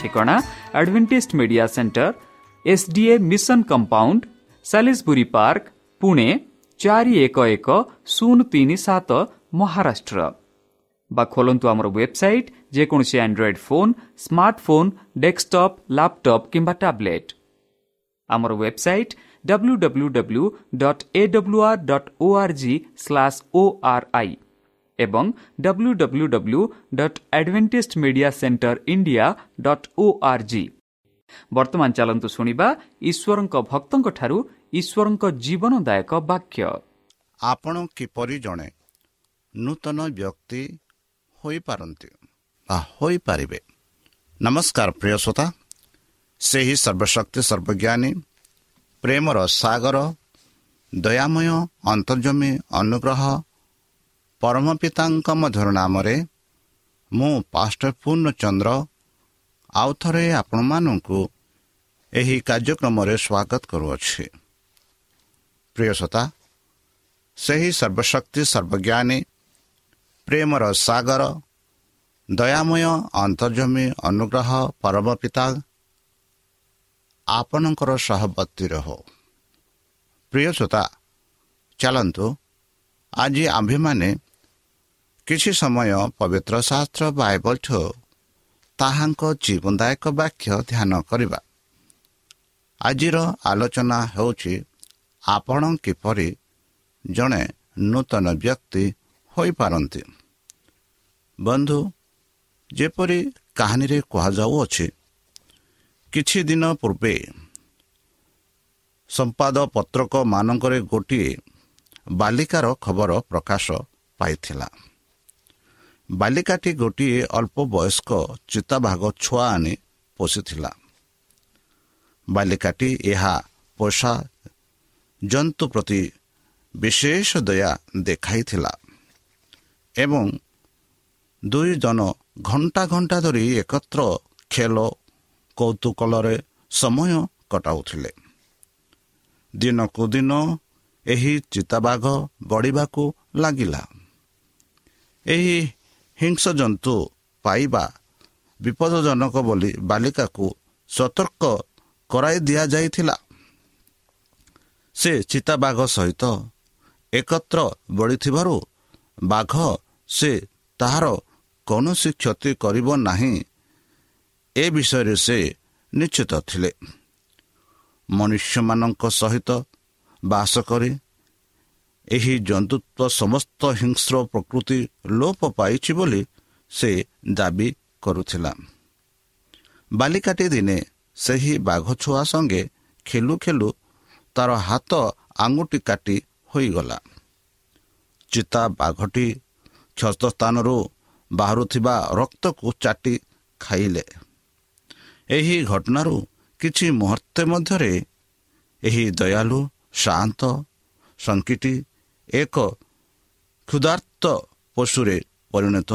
ଠିକଣା Adventist media centre SDA mission compound Salisbury park Pune ଚାରି ଏକ ଏକ ଶୂନ ତିନି ସାତ ମହାରାଷ୍ଟ୍ର ବା ଖୋଲନ୍ତୁ ଆମର ୱେବସାଇଟ୍ ଯେକୌଣସି Android phone smartphone desktop laptop କିମ୍ବା ଟ୍ୟାବ୍ଲେଟ୍ ଆମର website W W W dot A W R dot O R G slash O R I ଏବଂ W W W dot Adventist media centre India dot O R G ବର୍ତ୍ତମାନ ଚାଲନ୍ତୁ ଶୁଣିବା ଈଶ୍ୱରଙ୍କ ଭକ୍ତଙ୍କଠାରୁ ଈଶ୍ୱରଙ୍କ ଜୀବନଦାୟକ ବାକ୍ୟ। ଆପଣ କିପରି ଜଣେ ନୂତନ ବ୍ୟକ୍ତି ହୋଇପାରନ୍ତି? ବା ହୋଇପାରିବେ? ନମସ୍କାର ପ୍ରିୟ ଶ୍ରୋତା। ସେହି ସର୍ବଶକ୍ତି ସର୍ବଜ୍ଞାନୀ ପ୍ରେମର ସାଗର ଦୟାମୟ ଅନ୍ତର୍ଜମୀ ଅନୁଗ୍ରହ ପରମ ପିତାଙ୍କ ମଧ୍ୟର ନାମରେ ମୁଁ ପାଷ୍ଟ ପୂର୍ଣ୍ଣଚନ୍ଦ୍ର ଆଉ ଥରେ ଆପଣମାନଙ୍କୁ ଏହି କାର୍ଯ୍ୟକ୍ରମରେ ସ୍ୱାଗତ କରୁଅଛି। ପ୍ରିୟସତା ସେହି ସର୍ବଶକ୍ତି ସର୍ବଜ୍ଞାନୀ ପ୍ରେମର ସାଗର ଦୟାମୟ ଅନ୍ତର୍ଜମୀ ଅନୁଗ୍ରହ ପରମ ପିତା ଆପଣଙ୍କର ସହବର୍ତ୍ତୀ ରହ। ପ୍ରିୟସୋତା ଚାଲନ୍ତୁ ଆଜି ଆମ୍ଭେମାନେ କିଛି ସମୟ ପବିତ୍ର ଶାସ୍ତ୍ର ବାଇବଲଠୁ ତାହାଙ୍କ ଜୀବନଦାୟକ ବାକ୍ୟ ଧ୍ୟାନ କରିବା ଆଜିର ଆଲୋଚନା ହେଉଛି ଆପଣ କିପରି ଜଣେ ନୂତନ ବ୍ୟକ୍ତି ହୋଇପାରନ୍ତି। ବନ୍ଧୁ ଯେପରି କାହାଣୀରେ କୁହାଯାଉଅଛି କିଛି ଦିନ ପୂର୍ବେ ସମ୍ପାଦପତ୍ରକମାନଙ୍କରେ ଗୋଟିଏ ବାଲିକାର ଖବର ପ୍ରକାଶ ପାଇଥିଲା। ବାଲିକାଟି ଗୋଟିଏ ଅଳ୍ପ ବୟସ୍କ ଚିତାବାଘ ଛୁଆ ଆଣି ପୋଷିଥିଲା। ବାଲିକାଟି ଏହା ପୋଷା ଜନ୍ତୁ ପ୍ରତି ବିଶେଷ ଦୟା ଦେଖାଇଥିଲା ଏବଂ ଦୁଇ ଜଣ ଘଣ୍ଟା ଘଣ୍ଟା ଧରି ଏକତ୍ର ଖେଳ କୌତୁକଳରେ ସମୟ କଟାଉଥିଲେ। ଦିନକୁ ଦିନ ଏହି ଚିତାବାଘ ବଢ଼ିବାକୁ ଲାଗିଲା। ଏହି ହିଂସ ଜନ୍ତୁ ପାଇବା ବିପଦଜନକ ବୋଲି ବାଲିକାକୁ ସତର୍କ କରାଇ ଦିଆଯାଇଥିଲା। ସେ ଚିତାବାଘ ସହିତ ଏକତ୍ର ବଢ଼ିଥିବାରୁ ବାଘ ସେ ତାହାର କୌଣସି କ୍ଷତି କରିବ ନାହିଁ। ଏ ବିଷୟରେ ସେ ନିଶ୍ଚିତ ଥିଲେ। ମନୁଷ୍ୟମାନଙ୍କ ସହିତ ବାସ କରି ଏହି ଜନ୍ତୁତ୍ୱ ସମସ୍ତ ହିଂସ୍ର ପ୍ରକୃତି ଲୋପ ପାଇଛି ବୋଲି ସେ ଦାବି କରୁଥିଲା। ବାଲିକାଟି ଦିନେ ସେହି ବାଘ ଛୁଆ ସଙ୍ଗେ ଖେଲୁ ଖେଲୁ ତାର ହାତ ଆଙ୍ଗୁଠି କାଟି ହୋଇଗଲା। ଚିତା ବାଘଟି କ୍ଷତ ସ୍ଥାନରୁ ବାହାରୁଥିବା ରକ୍ତକୁ ଚାଟି ଖାଇଲେ। ଏହି ଘଟଣାରୁ କିଛି ମୁହୂର୍ତ୍ତ ମଧ୍ୟରେ ଏହି ଦୟାଲୁ ଶାନ୍ତ ସଙ୍କିଟି ଏକ କ୍ଷୁଧାର୍ତ ପଶୁରେ ପରିଣତ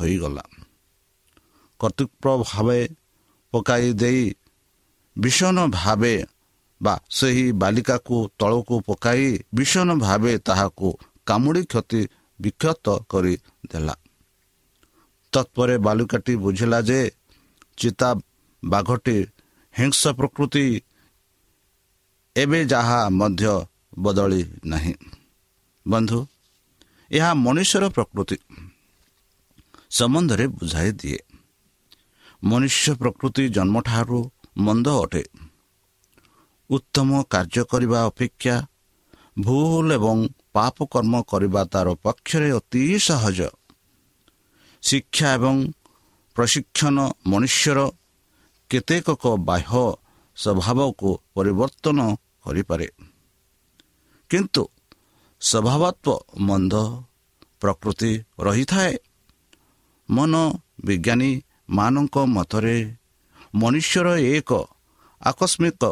ହୋଇଗଲା। କର୍ତ୍ତୃପ ଭାବେ ପକାଇ ଦେଇ ଭୀଷଣ ଭାବେ ବା ସେହି ବାଲିକାକୁ ତଳକୁ ପକାଇ ଭୀଷଣ ଭାବେ ତାହାକୁ କାମୁଡ଼ି କ୍ଷତି ବିକ୍ଷତ କରିଦେଲା। ତତ୍ପରେ ବାଲିକାଟି ବୁଝିଲା ଯେ ଚିତା ବାଘଟି ହିଂସ ପ୍ରକୃତି ଏବେ ଯାହା ମଧ୍ୟ ବଦଳି ନାହିଁ। ବନ୍ଧୁ ଏହା ମନୁଷ୍ୟର ପ୍ରକୃତି। ସମ୍ବନ୍ଧରେ ବୁଝାଇ ଦିଏ। ମନୁଷ୍ୟ ପ୍ରକୃତି ଜନ୍ମଠାରୁ ମନ୍ଦ ଅଟେ। ଉତ୍ତମ କାର୍ଯ୍ୟ କରିବା ଅପେକ୍ଷା ଭୁଲ ଏବଂ ପାପ କର୍ମ କରିବା ତାର ପକ୍ଷରେ ଅତି ସହଜ। ଶିକ୍ଷା ଏବଂ ପ୍ରଶିକ୍ଷଣ ମନୁଷ୍ୟର କେତେକ ବାହ୍ୟ ସ୍ୱଭାବକୁ ପରିବର୍ତ୍ତନ କରିପାରେ। କିନ୍ତୁ ସ୍ୱଭାବତ୍ୱ ମନ୍ଦ ପ୍ରକୃତି ରହିଥାଏ। ମନ ବିଜ୍ଞାନୀମାନଙ୍କ ମତରେ ମନୁଷ୍ୟର ଏକ ଆକସ୍ମିକ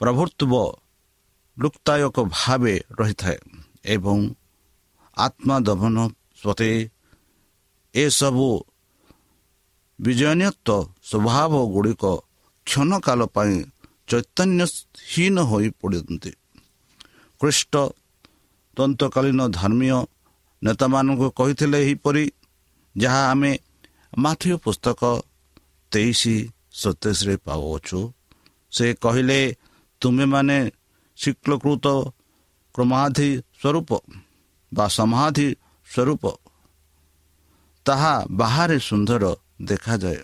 ପ୍ରଭୃତ୍ୱ ଲୁକ୍ତାୟକ ଭାବେ ରହିଥାଏ ଏବଂ ଆତ୍ମଦମନ ସତ୍ତ୍ୱେ ଏସବୁ ବିଜୟନୀୟତ୍ୱ ସ୍ୱଭାବ ଗୁଡ଼ିକ କ୍ଷଣକାଳ ପାଇଁ ଚୈତନ୍ୟହୀନ ହୋଇ ପଡ଼ନ୍ତି। ଖ୍ରୀଷ୍ଟ ତନ୍ତକାଳୀନ ଧର୍ମୀୟ ନେତାମାନଙ୍କୁ କହିଥିଲେ ଏହିପରି ଯାହା ଆମେ ମାଥିୟ ପୁସ୍ତକ ତେଇଶ ସତେଇଶରେ ପାଉଅଛୁ। ସେ କହିଲେ ତୁମେମାନେ ଶୀକ୍ଳକୃତ କ୍ରମାଧି ସ୍ୱରୂପ ବା ସମାଧି ସ୍ୱରୂପ ତାହା ବାହାରେ ସୁନ୍ଦର ଦେଖାଯାଏ।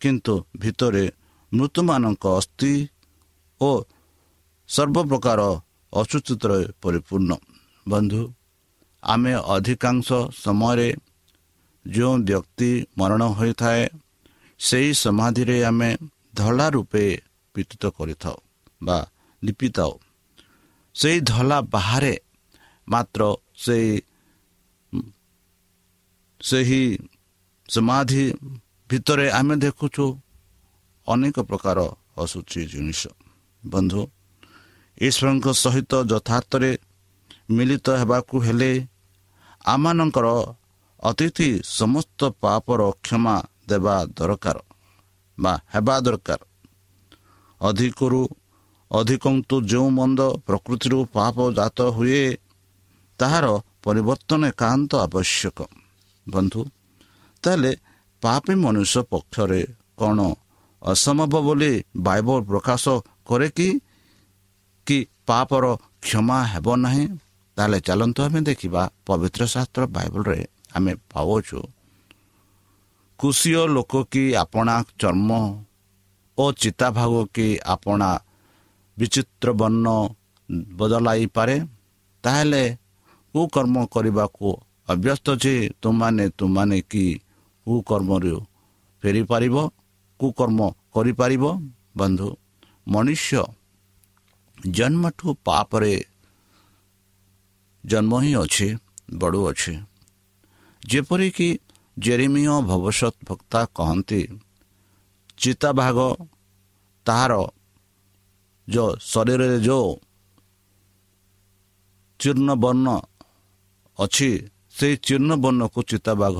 କିନ୍ତୁ ଭିତରେ ମୃତ୍ୟୁମାନଙ୍କ ଅସ୍ଥି ଓ ସର୍ବପ୍ରକାର ଅସୁଚିତରେ ପରିପୂର୍ଣ୍ଣ। ବନ୍ଧୁ ଆମେ ଅଧିକାଂଶ ସମୟରେ ଯେଉଁ ବ୍ୟକ୍ତି ମରଣ ହୋଇଥାଏ ସେହି ସମାଧିରେ ଆମେ ଧଳା ରୂପେ ପିତିତ କରିଥାଉ ବା ଲିପିଥାଉ। ସେହି ଧଳା ବାହାରେ ମାତ୍ର ସେହି ସେହି ସମାଧି ଭିତରେ ଆମେ ଦେଖୁଛୁ ଅନେକ ପ୍ରକାର ଅସୁଚି ଜିନିଷ। ବନ୍ଧୁ ଈଶ୍ୱରଙ୍କ ସହିତ ଯଥାର୍ଥରେ ମିଳିତ ହେବାକୁ ହେଲେ ଆମମାନଙ୍କର ଅତିଥି ସମସ୍ତ ପାପର କ୍ଷମା ଦେବା ଦରକାର ବା ହେବା ଦରକାର। ଅଧିକରୁ ଅଧିକନ୍ତୁ ଯେଉଁ ମନ୍ଦ ପ୍ରକୃତିରୁ ପାପ ଜାତ ହୁଏ ତାହାର ପରିବର୍ତ୍ତନ ଏକାନ୍ତ ଆବଶ୍ୟକ। ବନ୍ଧୁ ତାହେଲେ ପାପୀ ମନୁଷ୍ୟ ପକ୍ଷରେ କ'ଣ ଅସମ୍ଭବ ବୋଲି ବାଇବଲ ପ୍ରକାଶ କରେ କି? ପାପର କ୍ଷମା ହେବ ନାହିଁ? ତାହେଲେ ଚାଲନ୍ତୁ ଆମେ ଦେଖିବା ପବିତ୍ର ଶାସ୍ତ୍ର ବାଇବଲରେ ଆମେ ପାଉଛୁ କୁଶୀୟ ଲୋକ କି ଆପଣା ଚର୍ମ ଓ ଚିତାଭାଗ କି ଆପଣା ବିଚିତ୍ର ବର୍ଣ୍ଣ ବଦଳାଇପାରେ ତାହେଲେ କୁକର୍ମ କରିବାକୁ ଅଭ୍ୟସ୍ତ ଯେ ତୁମାନେ ତୁମାନେ କି କୁକର୍ମରୁ ଫେରିପାରିବ କୁକର୍ମ କରିପାରିବ। ବନ୍ଧୁ ମନୁଷ୍ୟ ଜନ୍ମଠୁ ପାପରେ ଜନ୍ମ ହିଁ ଅଛି ବଢ଼ୁଅଛି ଯେପରିକି ଜେରିମିୟ ଭବିଷ୍ୟତ ବକ୍ତା କହନ୍ତି ଚିତାଭାଗ ତାହାର ଯେଉଁ ଶରୀରରେ ଯେଉଁ ଚୂର୍ଣ୍ଣ ବର୍ଣ୍ଣ ଅଛି ସେହି ଚୂର୍ଣ୍ଣ ବର୍ଣ୍ଣକୁ ଚିତାବାଘ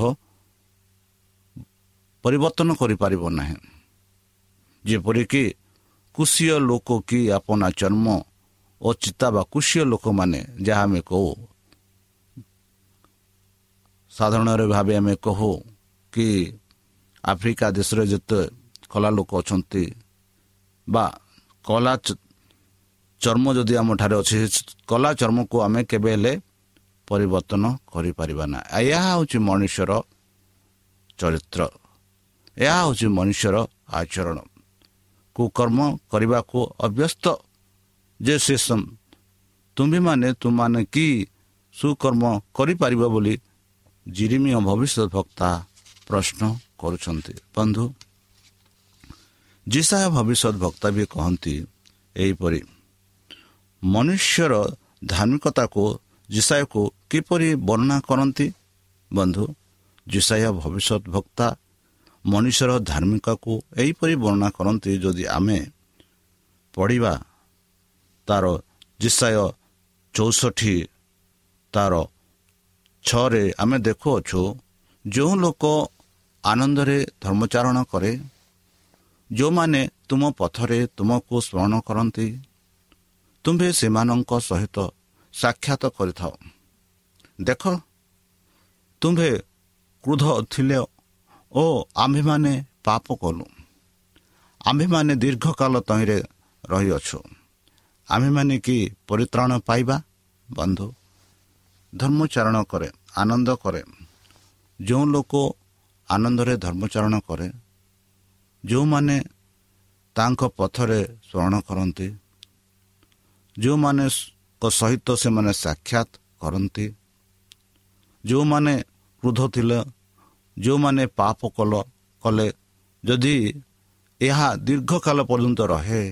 ପରିବର୍ତ୍ତନ କରିପାରିବ ନାହିଁ। ଯେପରିକି କୁଶୀୟ ଲୋକ କି ଆପଣା ଚର୍ମ ଓ ଚିତା ବା କୁଶୀୟ ଲୋକମାନେ ଯାହା ଆମେ କହୁ ସାଧାରଣରେ ଭାବେ ଆମେ କହୁ କି ଆଫ୍ରିକା ଦେଶରେ ଯେତେ କଳା ଲୋକ ଅଛନ୍ତି ବା କଳା ଚର୍ମ ଯଦି ଆମଠାରେ ଅଛି କଳା ଚର୍ମକୁ ଆମେ କେବେ ହେଲେ ପରିବର୍ତ୍ତନ କରିପାରିବା ନା। ଏହା ହେଉଛି ମଣିଷର ଚରିତ୍ର। ଏହା ହେଉଛି ମନୁଷ୍ୟର ଆଚରଣ। କୁକର୍ମ କରିବାକୁ ଅଭ୍ୟସ୍ତ ଯେ ସେ ତୁମ୍ଭେମାନେ ତୁମମାନେ କି ସୁକର୍ମ କରିପାରିବ ବୋଲି ଜିରିମିୟ ଭବିଷ୍ୟତ ବକ୍ତା ପ୍ରଶ୍ନ କରୁଛନ୍ତି। ବନ୍ଧୁ ଜିସାୟ ଭବିଷ୍ୟତ ବକ୍ତା ବି କହନ୍ତି ଏହିପରି ମନୁଷ୍ୟର ଧାର୍ମିକତାକୁ ଜିସାୟକୁ କିପରି ବର୍ଣ୍ଣନା କରନ୍ତି? ବନ୍ଧୁ ଜିସାୟ ଭବିଷ୍ୟତ ବକ୍ତା ମନୁଷ୍ୟର ଧାର୍ମିକକୁ ଏହିପରି ବର୍ଣ୍ଣନା କରନ୍ତି ଯଦି ଆମେ ପଢ଼ିବା ତାର ଜିସାୟ ଚଉଷଠି ତାର ଛଅରେ ଆମେ ଦେଖୁଅଛୁ ଯେଉଁ ଲୋକ ଆନନ୍ଦରେ ଧର୍ମଚାରଣ କରେ ଯେଉଁମାନେ ତୁମ ପଥରେ ତୁମକୁ ସ୍ମରଣ କରନ୍ତି ତୁମ୍ଭେ ସେମାନଙ୍କ ସହିତ ସାକ୍ଷାତ କରିଥାଅ। ଦେଖ ତୁମ୍ଭେ କ୍ରୋଧ ଥିଲେ ଓ ଆମ୍ଭେମାନେ ପାପ କଲୁ। ଆମ୍ଭେମାନେ ଦୀର୍ଘକାଳ ତହିଁରେ ରହିଅଛୁ। ଆମ୍ଭେମାନେ କି ପରିତ୍ରାଣ ପାଇବା? ବନ୍ଧୁ ଧର୍ମଚାରଣ କରେ ଆନନ୍ଦ କରେ। ଯେଉଁ ଲୋକ ଆନନ୍ଦରେ ଧର୍ମଚାରଣ କରେ ଯେଉଁମାନେ ତାଙ୍କ ପଥରେ ସ୍ମରଣ କରନ୍ତି ଯେଉଁମାନଙ୍କ ସହିତ ସେମାନେ ସାକ୍ଷାତ କରନ୍ତି ଯେଉଁମାନେ କ୍ରୋଧ ଥିଲେ ଯେଉଁମାନେ ପାପ କଲ କଲେ ଯଦି ଏହା ଦୀର୍ଘକାଳ ପର୍ଯ୍ୟନ୍ତ ରହେ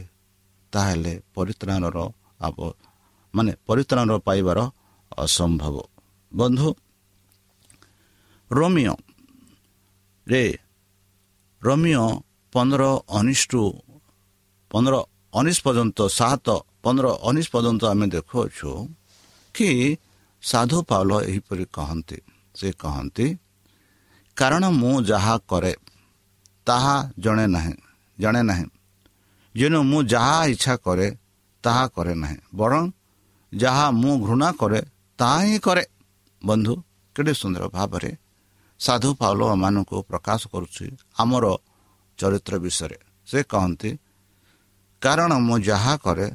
ତାହେଲେ ପରିତ୍ରାଣର ମାନେ ପରିତ୍ରାଣ ପାଇବାର ଅସମ୍ଭବ। ବନ୍ଧୁ ରୋମିଓ ରେ ରୋମିଓ ପନ୍ଦର ଅନିଷ୍ଟୁ ପନ୍ଦର ଉଣେଇଶ ପର୍ଯ୍ୟନ୍ତ ସାତ ପନ୍ଦର ଉଣେଇଶ ପର୍ଯ୍ୟନ୍ତ ଆମେ ଦେଖୁଅଛୁ କି ସାଧୁ ପାଉଲ ଏହିପରି କହନ୍ତି। ସେ କହନ୍ତି କାରଣ ମୁଁ ଯାହା କରେ ତାହା ଜଣେ ନାହିଁ ଜାଣେ ନାହିଁ। ଯେଣୁ ମୁଁ ଯାହା ଇଚ୍ଛା କରେ ତାହା କରେ ନାହିଁ। ବରଂ ଯାହା ମୁଁ ଘୃଣା କରେ ତାହା ହିଁ କରେ। ବନ୍ଧୁ କେତେ ସୁନ୍ଦର ଭାବରେ ସାଧୁ ପାଉଲ ମାନଙ୍କୁ ପ୍ରକାଶ କରୁଛି ଆମର ଚରିତ୍ର ବିଷୟରେ। ସେ କହନ୍ତି କାରଣ ମୁଁ ଯାହା କରେ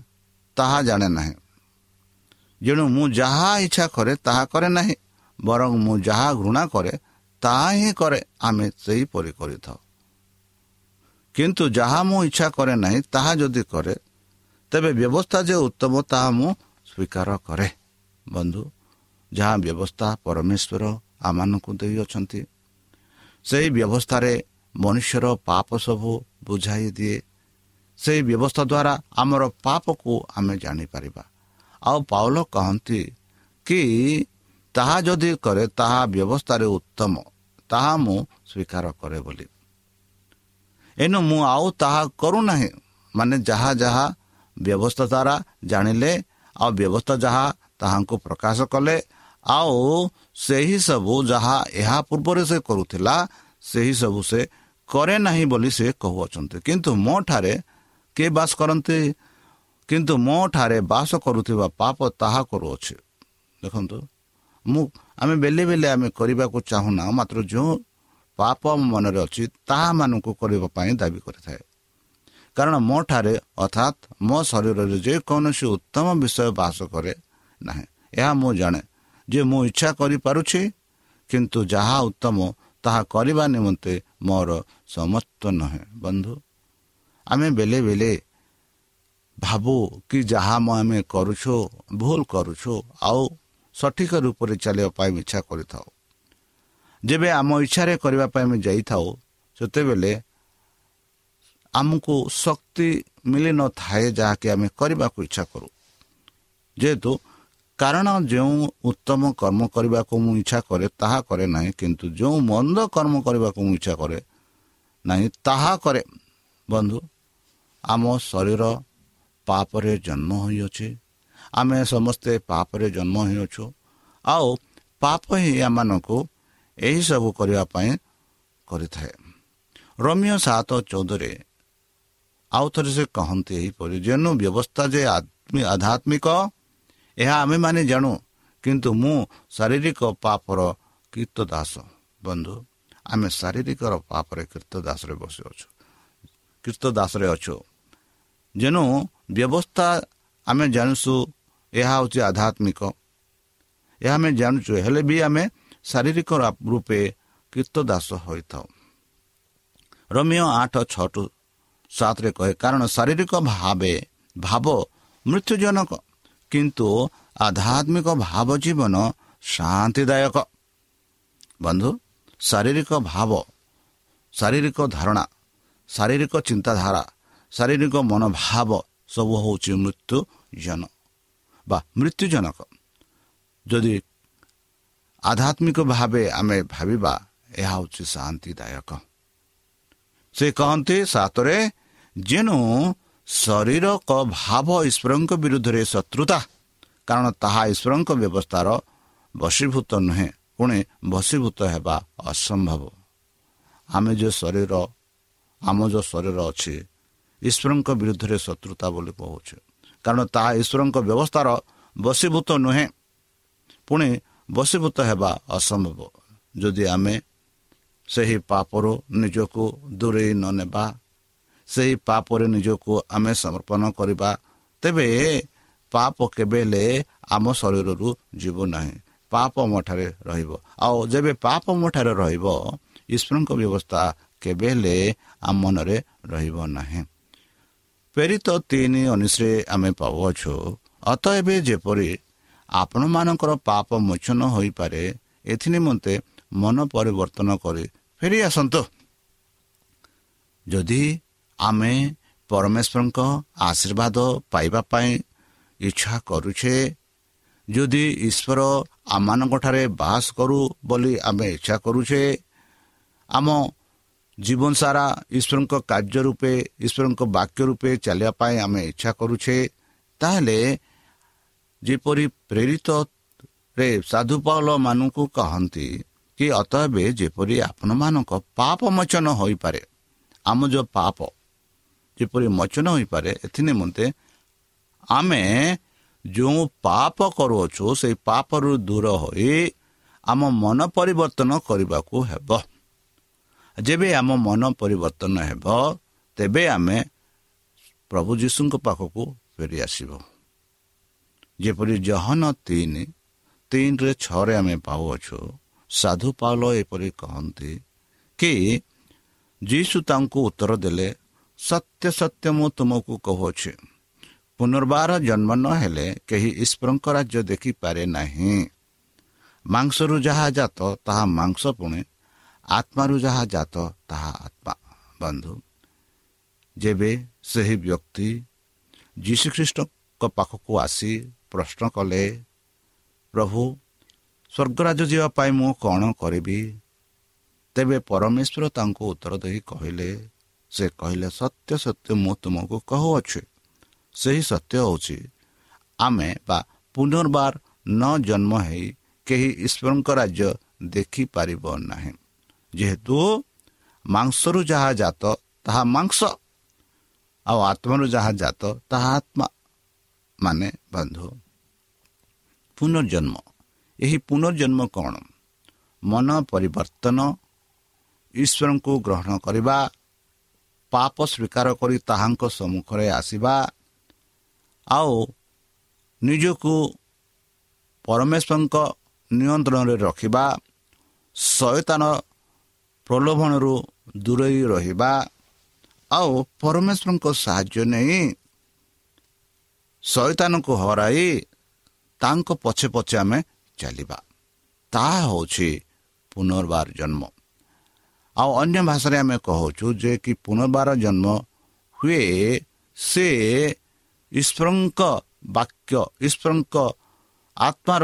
ତାହା ଜାଣେ ନାହିଁ। ଯେଣୁ ମୁଁ ଯାହା ଇଚ୍ଛା କରେ ତାହା କରେ ନାହିଁ। ବରଂ ମୁଁ ଯାହା ଘୃଣା କରେ ତାହା ହିଁ କରେ। ଆମେ ସେହିପରି କରିଥାଉ। କିନ୍ତୁ ଯାହା ମୁଁ ଇଚ୍ଛା କରେ ନାହିଁ ତାହା ଯଦି କରେ ତେବେ ବ୍ୟବସ୍ଥା ଯେ ଉତ୍ତମ ତାହା ମୁଁ ସ୍ୱୀକାର କରେ ବନ୍ଧୁ ଯାହା ବ୍ୟବସ୍ଥା ପରମେଶ୍ୱର ଆମମାନଙ୍କୁ ଦେଇଅଛନ୍ତି ସେହି ବ୍ୟବସ୍ଥାରେ ମନୁଷ୍ୟର ପାପ ସବୁ ବୁଝାଇ ଦିଏ ସେହି ବ୍ୟବସ୍ଥା ଦ୍ୱାରା ଆମର ପାପକୁ ଆମେ ଜାଣିପାରିବା ଆଉ ପାଉଲ କହନ୍ତି କି ତାହା ଯଦି କରେ ତାହା ବ୍ୟବସ୍ଥାରେ ଉତ୍ତମ ତାହା ମୁଁ ସ୍ୱୀକାର କରେ ବୋଲି। ଏଣୁ ମୁଁ ଆଉ ତାହା କରୁନାହିଁ। ମାନେ ଯାହା ଯାହା ବ୍ୟବସ୍ଥା ଦ୍ୱାରା ଜାଣିଲେ ଆଉ ବ୍ୟବସ୍ଥା ଯାହା ତାହାଙ୍କୁ ପ୍ରକାଶ କଲେ ଆଉ ସେହି ସବୁ ଯାହା ଏହା ପୂର୍ବରେ ସେ କରୁଥିଲା ସେହି ସବୁ ସେ କରେ ନାହିଁ ବୋଲି ସେ କହୁଅଛନ୍ତି। କିନ୍ତୁ ମୋ ଠାରେ କିଏ ବାସ କରନ୍ତି? କିନ୍ତୁ ମୋ ଠାରେ ବାସ କରୁଥିବା ପାପ ତାହା କରୁଅଛି ଦେଖନ୍ତୁ ମୁଁ ଆମେ ବେଲେ ବେଲେ ଆମେ କରିବାକୁ ଚାହୁଁନା ମାତ୍ର ଯେଉଁ ପାପ ଆମ ମନରେ ଅଛି ତାହାମାନଙ୍କୁ କରିବା ପାଇଁ ଦାବି କରିଥାଏ। କାରଣ ମୋ ଠାରେ ଅର୍ଥାତ୍ ମୋ ଶରୀରରେ ଯେକୌଣସି ଉତ୍ତମ ବିଷୟ ବାସ କରେ ନାହିଁ। ଏହା ମୁଁ ଜାଣେ ଯେ ମୁଁ ଇଚ୍ଛା କରିପାରୁଛି କିନ୍ତୁ ଯାହା ଉତ୍ତମ ତାହା କରିବା ନିମନ୍ତେ ମୋର ସମସ୍ତ ନୁହେଁ। ବନ୍ଧୁ ଆମେ ବେଲେ ବେଲେ ଭାବୁ କି ଯାହା ଆମେ କରୁଛୁ ଭୁଲ କରୁଛୁ ଆଉ ସଠିକ ରୂପରେ ଚାଲିବା ପାଇଁ ଇଚ୍ଛା କରିଥାଉ। ଯେବେ ଆମ ଇଚ୍ଛାରେ କରିବା ପାଇଁ ଆମେ ଯାଇଥାଉ ସେତେବେଳେ ଆମକୁ ଶକ୍ତି ମିଳିନଥାଏ ଯାହାକି ଆମେ କରିବାକୁ ଇଚ୍ଛା କରୁ। ଯେହେତୁ କାରଣ ଯେଉଁ ଉତ୍ତମ କର୍ମ କରିବାକୁ ମୁଁ ଇଚ୍ଛା କରେ ତାହା କରେ ନାହିଁ କିନ୍ତୁ ଯେଉଁ ମନ୍ଦ କର୍ମ କରିବାକୁ ମୁଁ ଇଚ୍ଛା କରେ ନାହିଁ ତାହା କରେ। ବନ୍ଧୁ ଆମ ଶରୀର ପାପରେ ଜନ୍ମ ହୋଇଅଛି। ଆମେ ସମସ୍ତେ ପାପରେ ଜନ୍ମ ହୋଇଅଛୁ। ଆଉ ପାପ ହିଁ ଆମମାନଙ୍କୁ ଏହିସବୁ କରିବା ପାଇଁ କରିଥାଏ। ରମ୍ୟ ସାତ ଚଉଦରେ ଆଉ ଥରେ ସେ କହନ୍ତି ଏହିପରି ଯେନୁ ବ୍ୟବସ୍ଥା ଯେ ଆଧ୍ୟାତ୍ମିକ ଏହା ଆମେମାନେ ଜାଣୁ କିନ୍ତୁ ମୁଁ ଶାରୀରିକ ପାପର କୀର୍ତ୍ତ ଦାସ ବନ୍ଧୁ ଆମେ ଶାରୀରିକର ପାପରେ କୀର୍ତ୍ତ ଦାସରେ ବସିଅଛୁ କୀର୍ତ୍ତ ଦାସରେ ଅଛୁ। ଯେଣୁ ବ୍ୟବସ୍ଥା ଆମେ ଜାଣୁଛୁ ଏହା ହେଉଛି ଆଧ୍ୟାତ୍ମିକ। ଏହା ଆମେ ଜାଣୁଛୁ ହେଲେ ବି ଆମେ ଶାରୀରିକ ରୂପେ କୀର୍ତ୍ତ ଦାସ ହୋଇଥାଉ। ରମ୍ୟ ଆଠ ଛଅଠୁ ସାତରେ କହେ କାରଣ ଶାରୀରିକ ଭାବେ ଭାବ ମୃତ୍ୟୁଜନକ କିନ୍ତୁ ଆଧ୍ୟାତ୍ମିକ ଭାବ ଜୀବନ ଶାନ୍ତିଦାୟକ। ବନ୍ଧୁ ଶାରୀରିକ ଭାବ ଶାରୀରିକ ଧାରଣା ଶାରୀରିକ ଚିନ୍ତାଧାରା ଶାରୀରିକ ମନୋଭାବ ସବୁ ହେଉଛି ମୃତ୍ୟୁଜନ ବା ମୃତ୍ୟୁଜନକ। ଯଦି ଆଧ୍ୟାତ୍ମିକ ଭାବେ ଆମେ ଭାବିବା ଏହା ହେଉଛି ଶାନ୍ତିଦାୟକ ସେ କହନ୍ତି ସାତରେ ଯେଣୁ ଶରୀରକ ଭାବ ଈଶ୍ୱରଙ୍କ ବିରୁଦ୍ଧରେ ଶତ୍ରୁତା କାରଣ ତାହା ଈଶ୍ୱରଙ୍କ ବ୍ୟବସ୍ଥାର ବଶୀଭୂତ ନୁହେଁ ପୁଣି ବଶୀଭୂତ ହେବା ଅସମ୍ଭବ ଆମେ ଯେଉଁ ଶରୀର ଆମ ଯେଉଁ ଶରୀର ଅଛି ଈଶ୍ୱରଙ୍କ ବିରୁଦ୍ଧରେ ଶତ୍ରୁତା ବୋଲି କହୁଛୁ କାରଣ ତାହା ଈଶ୍ୱରଙ୍କ ବ୍ୟବସ୍ଥାର ବଶୀଭୂତ ନୁହେଁ ପୁଣି ବଶୀଭୂତ ହେବା ଅସମ୍ଭବ। ଯଦି ଆମେ ସେହି ପାପରୁ ନିଜକୁ ଦୂରେଇ ନ ନେବା ସେହି ପାପରେ ନିଜକୁ ଆମେ ସମର୍ପଣ କରିବା ତେବେ ପାପ କେବେ ହେଲେ ଆମ ଶରୀରରୁ ଯିବ ନାହିଁ। ପାପ ମଠାରେ ରହିବ। ଆଉ ଯେବେ ପାପ ମଠାରେ ରହିବ ଈଶ୍ୱରଙ୍କ ବ୍ୟବସ୍ଥା କେବେ ହେଲେ ଆମ ମନରେ ରହିବ ନାହିଁ। ପ୍ରେରିତ ତିନି ଉଣେଇଶରେ ଆମେ ପାଉଅଛୁ ଅତ ଏବେ ଯେପରି ଆପଣମାନଙ୍କର ପାପ ମୋଚନ ହୋଇପାରେ ଏଥି ନିମନ୍ତେ ମନ ପରିବର୍ତ୍ତନ କରି ଫେରି ଆସନ୍ତୁ। ଯଦି ଆମେ ପରମେଶ୍ୱରଙ୍କ ଆଶୀର୍ବାଦ ପାଇବା ପାଇଁ ଇଚ୍ଛା କରୁଛେ ଯଦି ଈଶ୍ୱର ଆମମାନଙ୍କଠାରେ ବାସ କରୁ ବୋଲି ଆମେ ଇଚ୍ଛା କରୁଛେ ଆମ ଜୀବନ ସାରା ଈଶ୍ୱରଙ୍କ କାର୍ଯ୍ୟ ରୂପେ ଈଶ୍ୱରଙ୍କ ବାକ୍ୟ ରୂପେ ଚାଲିବା ପାଇଁ ଆମେ ଇଚ୍ଛା କରୁଛେ ତାହେଲେ ଯେପରି ପ୍ରେରିତରେ ସାଧୁପାଉଲମାନଙ୍କୁ କହନ୍ତି କି ଅତଏବେ ଯେପରି ଆପଣମାନଙ୍କ ପାପ ମୋଚନ ହୋଇପାରେ ଆମ ଯେଉଁ ପାପ ଯେପରି ମୋଚନ ହୋଇପାରେ ଏଥି ନିମନ୍ତେ ଆମେ ଯେଉଁ ପାପ କରୁଅଛୁ ସେଇ ପାପରୁ ଦୂର ହୋଇ ଆମ ମନ ପରିବର୍ତ୍ତନ କରିବାକୁ ହେବ। ଯେବେ ଆମ ମନ ପରିବର୍ତ୍ତନ ହେବ ତେବେ ଆମେ ପ୍ରଭୁ ଯୀଶୁଙ୍କ ପାଖକୁ ଫେରିଆସିବ ଯେପରି ଜହନ ତିନି ତିନିରେ ଛଅରେ ଆମେ ପାଉଅଛୁ ସାଧୁ ପାଉଲ ଏପରି କହନ୍ତି କି ଯୀଶୁ ତାଙ୍କୁ ଉତ୍ତର ଦେଲେ ସତ୍ୟ ସତ୍ୟ ମୁଁ ତୁମକୁ କହୁଅଛି। ପୁନର୍ବାର ଜନ୍ମ ନ ହେଲେ କେହି ଈଶ୍ୱରଙ୍କ ରାଜ୍ୟ ଦେଖିପାରେ ନାହିଁ। ମାଂସରୁ ଯାହା ଜାତ ତାହା ମାଂସ ପୁଣି ଆତ୍ମାରୁ ଯାହା ଜାତ ତାହା ଆତ୍ମା। ବନ୍ଧୁ ଯେବେ ସେହି ବ୍ୟକ୍ତି ଯୀଶୁଖ୍ରୀଷ୍ଟଙ୍କ ପାଖକୁ ଆସି ପ୍ରଶ୍ନ କଲେ ପ୍ରଭୁ ସ୍ୱର୍ଗରାଜ ଯିବା ପାଇଁ ମୁଁ କ'ଣ କରିବି? ତେବେ ପରମେଶ୍ୱର ତାଙ୍କୁ ଉତ୍ତର ଦେଇ କହିଲେ ସେ କହିଲେ ସତ୍ୟ ସତ୍ୟ ମୁଁ ତୁମକୁ କହୁଅଛି। ସେହି ସତ୍ୟ ହେଉଛି ଆମେ ବା ପୁନର୍ବାର ନ ଜନ୍ମ ହେଇ କେହି ଈଶ୍ୱରଙ୍କ ରାଜ୍ୟ ଦେଖିପାରିବ ନାହିଁ। ଯେହେତୁ ମାଂସରୁ ଯାହା ଜାତ ତାହା ମାଂସ ଆଉ ଆତ୍ମାରୁ ଯାହା ଜାତ ତାହା ଆତ୍ମା ମାନେ ବନ୍ଧୁ ପୁନର୍ଜନ୍ମ। ଏହି ପୁନର୍ଜନ୍ମ କ'ଣ? ମନ ପରିବର୍ତ୍ତନ। ଈଶ୍ୱରଙ୍କୁ ଗ୍ରହଣ କରିବା। ପାପ ସ୍ୱୀକାର କରି ତାହାଙ୍କ ସମ୍ମୁଖରେ ଆସିବା। ଆଉ ନିଜକୁ ପରମେଶ୍ୱରଙ୍କ ନିୟନ୍ତ୍ରଣରେ ରଖିବା। ଶୟତାନ ପ୍ରଲୋଭନରୁ ଦୂରେଇ ରହିବା। ଆଉ ପରମେଶ୍ୱରଙ୍କ ସାହାଯ୍ୟ ନେଇ ଶୈତାନକୁ ହରାଇ ତାଙ୍କ ପଛେ ପଛେ ଆମେ ଚାଲିବା। ତାହା ହେଉଛି ପୁନର୍ବାର ଜନ୍ମ। ଆଉ ଅନ୍ୟ ଭାଷାରେ ଆମେ କହୁଛୁ ଯେ କି ପୁନର୍ବାର ଜନ୍ମ ହୁଏ ସେ ଈଶ୍ୱରଙ୍କ ବାକ୍ୟ ଈଶ୍ୱରଙ୍କ ଆତ୍ମାର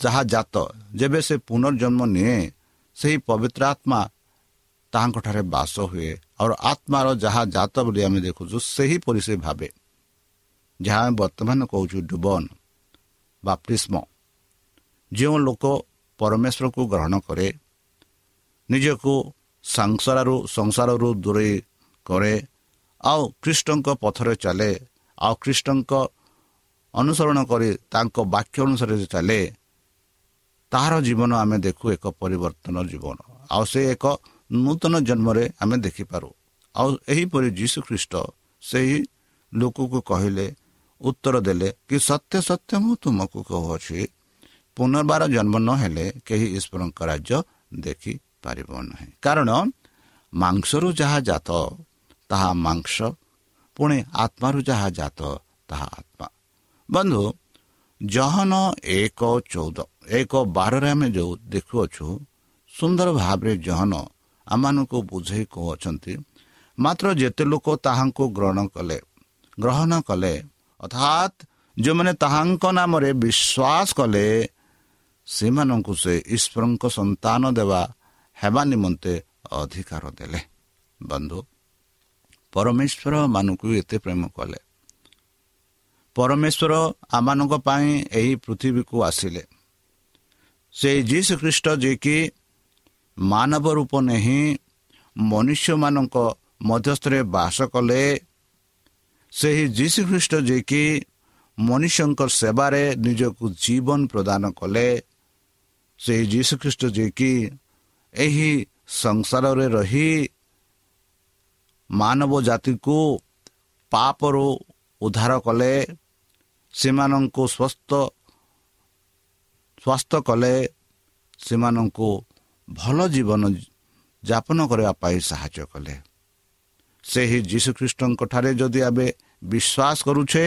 ଯାହା ଜାତ ଯେବେ ସେ ପୁନର୍ଜନ୍ମ ନିଏ ସେହି ପବିତ୍ର ଆତ୍ମା ତାହାଙ୍କଠାରେ ବାସ ହୁଏ। ଆଉ ଆତ୍ମାର ଯାହା ଜାତ ବୋଲି ଆମେ ଦେଖୁଛୁ ସେହିପରି ସେ ଭାବେ। ଯାହା ଆମେ ବର୍ତ୍ତମାନ କହୁଛୁ ଡୁବନ ବା ଯେଉଁ ଲୋକ ପରମେଶ୍ୱରକୁ ଗ୍ରହଣ କରେ ନିଜକୁ ସଂସାରରୁ ସଂସାରରୁ ଦୂରେଇ କରେ ଆଉ ଖ୍ରୀଷ୍ଟଙ୍କ ପଥରେ ଚାଲେ ଆଉ ଖ୍ରୀଷ୍ଟଙ୍କ ଅନୁସରଣ କରି ତାଙ୍କ ବାକ୍ୟ ଅନୁସାରେ ଚାଲେ ତାହାର ଜୀବନ ଆମେ ଦେଖୁ ଏକ ପରିବର୍ତ୍ତନ ଜୀବନ। ଆଉ ସେ ଏକ ନୂତନ ଜନ୍ମରେ ଆମେ ଦେଖିପାରୁ। ଆଉ ଏହିପରି ଯୀଶୁ ଖ୍ରୀଷ୍ଟ ସେହି ଲୋକକୁ କହିଲେ ଉତ୍ତର ଦେଲେ କି ସତ୍ୟ ସତ୍ୟ ମୁଁ ତୁମକୁ କହୁଅଛି। ପୁନର୍ବାର ଜନ୍ମ ନ ହେଲେ କେହି ଈଶ୍ୱରଙ୍କ ରାଜ୍ୟ ଦେଖିପାରିବ ନାହିଁ। କାରଣ ମାଂସରୁ ଯାହା ଜାତ ତାହା ମାଂସ। ପୁଣି ଆତ୍ମାରୁ ଯାହା ଜାତ ତାହା ଆତ୍ମା। ବନ୍ଧୁ ଜହନ ଏକ ଚଉଦ ଏକ ବାରରେ ଆମେ ଯେଉଁ ଦେଖୁଅଛୁ ସୁନ୍ଦର ଭାବରେ ଜହନ ଆମମାନଙ୍କୁ ବୁଝେଇ କହୁଅଛନ୍ତି ମାତ୍ର ଯେତେ ଲୋକ ତାହାଙ୍କୁ ଗ୍ରହଣ କଲେ ଗ୍ରହଣ କଲେ ଅର୍ଥାତ୍ ଯେଉଁମାନେ ତାହାଙ୍କ ନାମରେ ବିଶ୍ୱାସ କଲେ ସେମାନଙ୍କୁ ସେ ଈଶ୍ୱରଙ୍କ ସନ୍ତାନ ଦେବା ହେବା ନିମନ୍ତେ ଅଧିକାର ଦେଲେ। ବନ୍ଧୁ ପରମେଶ୍ୱର ମାନଙ୍କୁ ଏତେ ପ୍ରେମ କଲେ। ପରମେଶ୍ୱର ଆମମାନଙ୍କ ପାଇଁ ଏହି ପୃଥିବୀକୁ ଆସିଲେ। ସେ ଯୀଶୁ ଖ୍ରୀଷ୍ଟ ଯିଏକି ମାନବ ରୂପ ନେଇ ମନୁଷ୍ୟମାନଙ୍କ ମଧ୍ୟସ୍ଥରେ ବାସ କଲେ ସେହି ଯୀଶୁ ଖ୍ରୀଷ୍ଟ ଯିଏକି ମନୁଷ୍ୟଙ୍କ ସେବାରେ ନିଜକୁ ଜୀବନ ପ୍ରଦାନ କଲେ ସେହି ଯୀଶୁଖ୍ରୀଷ୍ଟ ଯିଏକି ଏହି ସଂସାରରେ ରହି ମାନବ ଜାତିକୁ ପାପରୁ ଉଦ୍ଧାର କଲେ ସେମାନଙ୍କୁ ସ୍ୱସ୍ଥ ସ୍ୱାସ୍ଥ୍ୟ କଲେ ସେମାନଙ୍କୁ ଭଲ ଜୀବନ ଯାପନ କରିବା ପାଇଁ ସାହାଯ୍ୟ କଲେ। ସେହି ଯୀଶୁଖ୍ରୀଷ୍ଟଙ୍କଠାରେ ଯଦି ଆମେ ବିଶ୍ୱାସ କରୁଛେ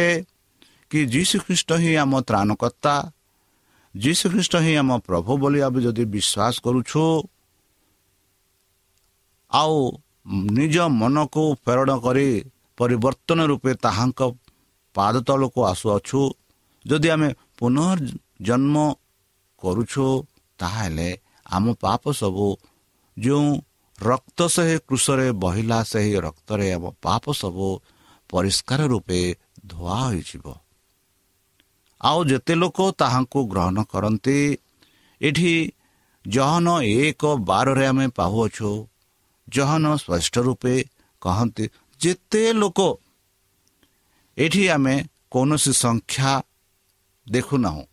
କି ଯୀଶୁଖ୍ରୀଷ୍ଟ ହିଁ ଆମ ତ୍ରାଣକର୍ତ୍ତା ଯୀଶୁଖ୍ରୀଷ୍ଟ ହିଁ ଆମ ପ୍ରଭୁ ବୋଲି ଆମେ ଯଦି ବିଶ୍ୱାସ କରୁଛୁ ଆଉ ନିଜ ମନକୁ ପ୍ରେରଣ କରି ପରିବର୍ତ୍ତନ ରୂପେ ତାହାଙ୍କ ପାଦ ତଳକୁ ଆସୁଅଛୁ ଯଦି ଆମେ ପୁନର୍ଜନ୍ମ କରୁଛୁ ତାହେଲେ ଆମ ପାପ ସବୁ ଯେଉଁ ରକ୍ତ ସେହି କୃଷରେ ବହିଲା ସେହି ରକ୍ତରେ ଆମ ପାପ ସବୁ ପରିଷ୍କାର ରୂପେ ଧୁଆ ହୋଇଯିବ। ଆଉ ଯେତେ ଲୋକ ତାହାଙ୍କୁ ଗ୍ରହଣ କରନ୍ତି ଏଠି ଜହନ ଏକ ବାରରେ ଆମେ ପାଉଅଛୁ। ଜହନ ସ୍ପଷ୍ଟ ରୂପେ କହନ୍ତି ଯେତେ ଲୋକ ଏଠି ଆମେ କୌଣସି ସଂଖ୍ୟା ଦେଖୁନାହୁଁ।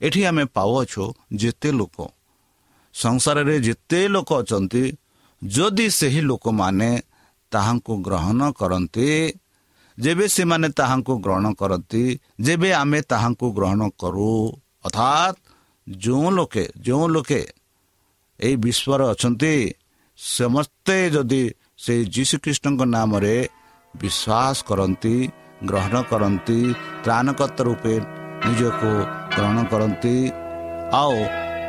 ଏଠି ଆମେ ପାଉଅଛୁ ଯେତେ ଲୋକ। ସଂସାରରେ ଯେତେ ଲୋକ ଅଛନ୍ତି ଯଦି ସେହି ଲୋକମାନେ ତାହାଙ୍କୁ ଗ୍ରହଣ କରନ୍ତି ଯେବେ ସେମାନେ ତାହାଙ୍କୁ ଗ୍ରହଣ କରନ୍ତି ଯେବେ ଆମେ ତାହାଙ୍କୁ ଗ୍ରହଣ କରୁ ଅର୍ଥାତ୍ ଯେଉଁ ଲୋକେ ଯେଉଁ ଲୋକେ ଏହି ବିଶ୍ୱରେ ଅଛନ୍ତି ସମସ୍ତେ ଯଦି ସେଇ ଯୀଶୁଖ୍ରୀଷ୍ଟଙ୍କ ନାମରେ ବିଶ୍ୱାସ କରନ୍ତି ଗ୍ରହଣ କରନ୍ତି ତ୍ରାଣକର୍ତ୍ତ ରୂପେ ନିଜକୁ ଗ୍ରହଣ କରନ୍ତି ଆଉ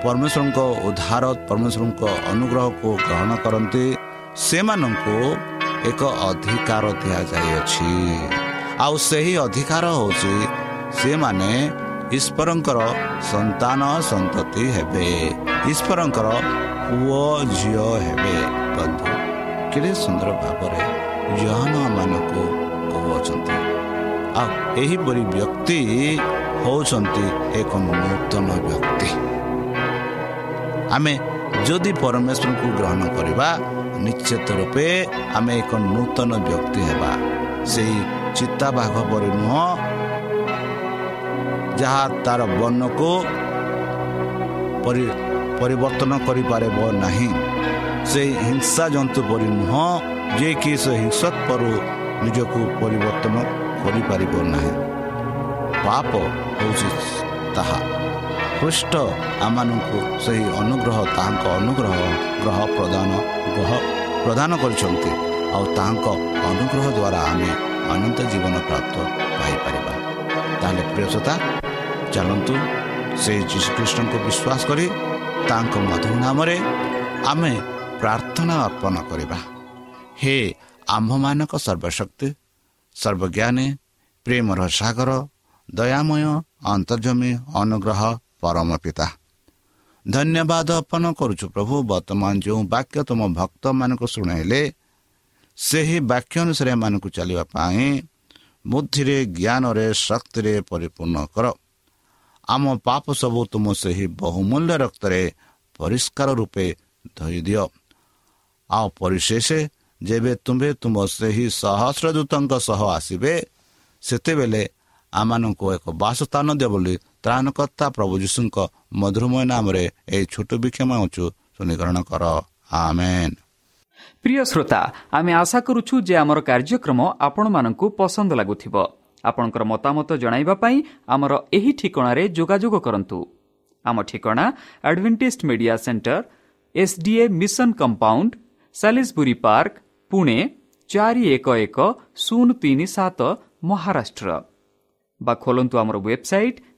ପରମେଶ୍ୱରଙ୍କ ଉଦ୍ଧାର ପରମେଶ୍ୱରଙ୍କ ଅନୁଗ୍ରହକୁ ଗ୍ରହଣ କରନ୍ତି ସେମାନଙ୍କୁ ଏକ ଅଧିକାର ଦିଆଯାଇଅଛି। ଆଉ ସେହି ଅଧିକାର ହେଉଛି ସେମାନେ ଈଶ୍ୱରଙ୍କର ସନ୍ତାନ ସନ୍ତତି ହେବେ। ଈଶ୍ୱରଙ୍କର ପୁଅ ଝିଅ ହେବେ। ବନ୍ଧୁ କେତେ ସୁନ୍ଦର ଭାବରେ ମାନଙ୍କୁ କହୁଅଛନ୍ତି। ଆଉ ଏହିପରି ବ୍ୟକ୍ତି ହେଉଛନ୍ତି ଏକ ନୂତନ ବ୍ୟକ୍ତି। ଆମେ ଯଦି ପରମେଶ୍ୱରଙ୍କୁ ଗ୍ରହଣ କରିବା ନିଶ୍ଚିତ ରୂପେ ଆମେ ଏକ ନୂତନ ବ୍ୟକ୍ତି ହେବା। ସେହି ଚିତାବାଘ ପରି ନୁହଁ ଯାହା ତାର ବର୍ଣ୍ଣକୁ ପରିବର୍ତ୍ତନ କରିପାରିବ ନାହିଁ। ସେହି ହିଂସା ଜନ୍ତୁ ପରି ନୁହଁ ଯିଏକି ସେ ହିଂସତ୍ପରୁ ନିଜକୁ ପରିବର୍ତ୍ତନ କରିପାରିବ ନାହିଁ। ପାପ ହେଉଛି ତାହା। ଖ୍ରୀଷ୍ଟ ଆମମାନଙ୍କୁ ସେହି ଅନୁଗ୍ରହ ତାହାଙ୍କ ଅନୁଗ୍ରହ ଗ୍ରହ ପ୍ରଦାନ ଗ୍ରହ ପ୍ରଦାନ କରିଛନ୍ତି। ଆଉ ତାହାଙ୍କ ଅନୁଗ୍ରହ ଦ୍ୱାରା ଆମେ ଅନନ୍ତ ଜୀବନ ପ୍ରାପ୍ତ ପାଇପାରିବା। ତାହେଲେ ପ୍ରିୟସତା ଚାଲନ୍ତୁ ସେ ଯୀଶୁଖ୍ରୀଷ୍ଟଙ୍କୁ ବିଶ୍ୱାସ କରି ତାଙ୍କ ମଧୁର ନାମରେ ଆମେ ପ୍ରାର୍ଥନା ଅର୍ପଣ କରିବା। ହେ ଆମ୍ଭମାନଙ୍କ ସର୍ବଶକ୍ତି ସର୍ବଜ୍ଞାନୀ ପ୍ରେମର ସାଗର ଦୟାମୟ ଅନ୍ତର୍ଜମୀ ଅନୁଗ୍ରହ ପରମ ପିତା ଧନ୍ୟବାଦ ଅର୍ପଣ କରୁଛୁ ପ୍ରଭୁ ବର୍ତ୍ତମାନ ଯେଉଁ ବାକ୍ୟ ତୁମ ଭକ୍ତମାନଙ୍କୁ ଶୁଣାଇଲେ ସେହି ବାକ୍ୟ ଅନୁସାରେ ଏମାନଙ୍କୁ ଚାଲିବା ପାଇଁ ବୁଦ୍ଧିରେ ଜ୍ଞାନରେ ଶକ୍ତିରେ ପରିପୂର୍ଣ୍ଣ କର। ଆମ ପାପ ସବୁ ତୁମ ସେହି ବହୁମୂଲ୍ୟ ରକ୍ତରେ ପରିଷ୍କାର ରୂପେ ଧୋଇଦିଅ। ଆଉ ପରିଶେଷ ଯେବେ ତୁମ୍ଭେ ତୁମ ସେହି ସହସ୍ର ଦୂତଙ୍କ ସହ ଆସିବେ ସେତେବେଳେ ଆମମାନଙ୍କୁ ଏକ ବାସସ୍ଥାନ ଦିଅ ବୋଲି ତ୍ରାଣକର୍ତ୍ତା ପ୍ରଭୁ ଯୀଶୁଙ୍କ ମଧୁରମୟ ନାମରେ ଏହି ଛୋଟ ବିକ୍ଷମ ଅଛୁ ଶୁନିଗ୍ରହଣ କର। ଆମେନ୍। ପ୍ରିୟ ଶ୍ରୋତା ଆମେ ଆଶା କରୁଛୁ ଯେ ଆମର କାର୍ଯ୍ୟକ୍ରମ ଆପଣମାନଙ୍କୁ ପସନ୍ଦ ଲାଗୁଥିବ। ଆପଣଙ୍କର ମତାମତ ଜଣାଇବା ପାଇଁ ଆମର ଏହି ଠିକଣାରେ ଯୋଗାଯୋଗ କରନ୍ତୁ। ଆମ ଠିକଣା Adventist media centre SDA mission compound Salisbury park Pune ଚାରି ଏକ ଏକ ଶୂନ ତିନି ସାତ ମହାରାଷ୍ଟ୍ର। ବା ଖୋଲନ୍ତୁ ଆମର website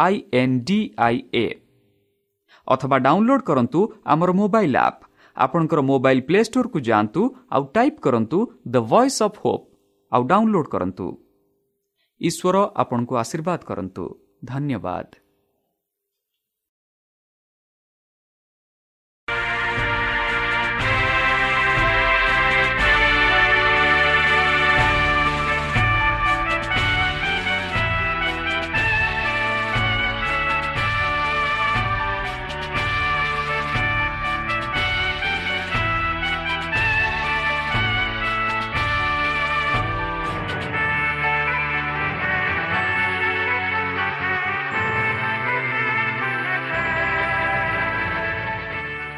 I N D I A ଅଥବା ଡାଉନଲୋଡ୍ କରନ୍ତୁ ଆମର ମୋବାଇଲ୍ ଆପ୍ ଆପଣଙ୍କର ମୋବାଇଲ୍ ପ୍ଲେ ଷ୍ଟୋର୍କୁ ଯାଆନ୍ତୁ ଆଉ ଟାଇପ୍ କରନ୍ତୁ ଦ ଭଏସ୍ ଅଫ୍ ହୋପ୍ ଆଉ ଡାଉନଲୋଡ୍ କରନ୍ତୁ। ଈଶ୍ୱର ଆପଣଙ୍କୁ ଆଶୀର୍ବାଦ କରନ୍ତୁ। ଧନ୍ୟବାଦ।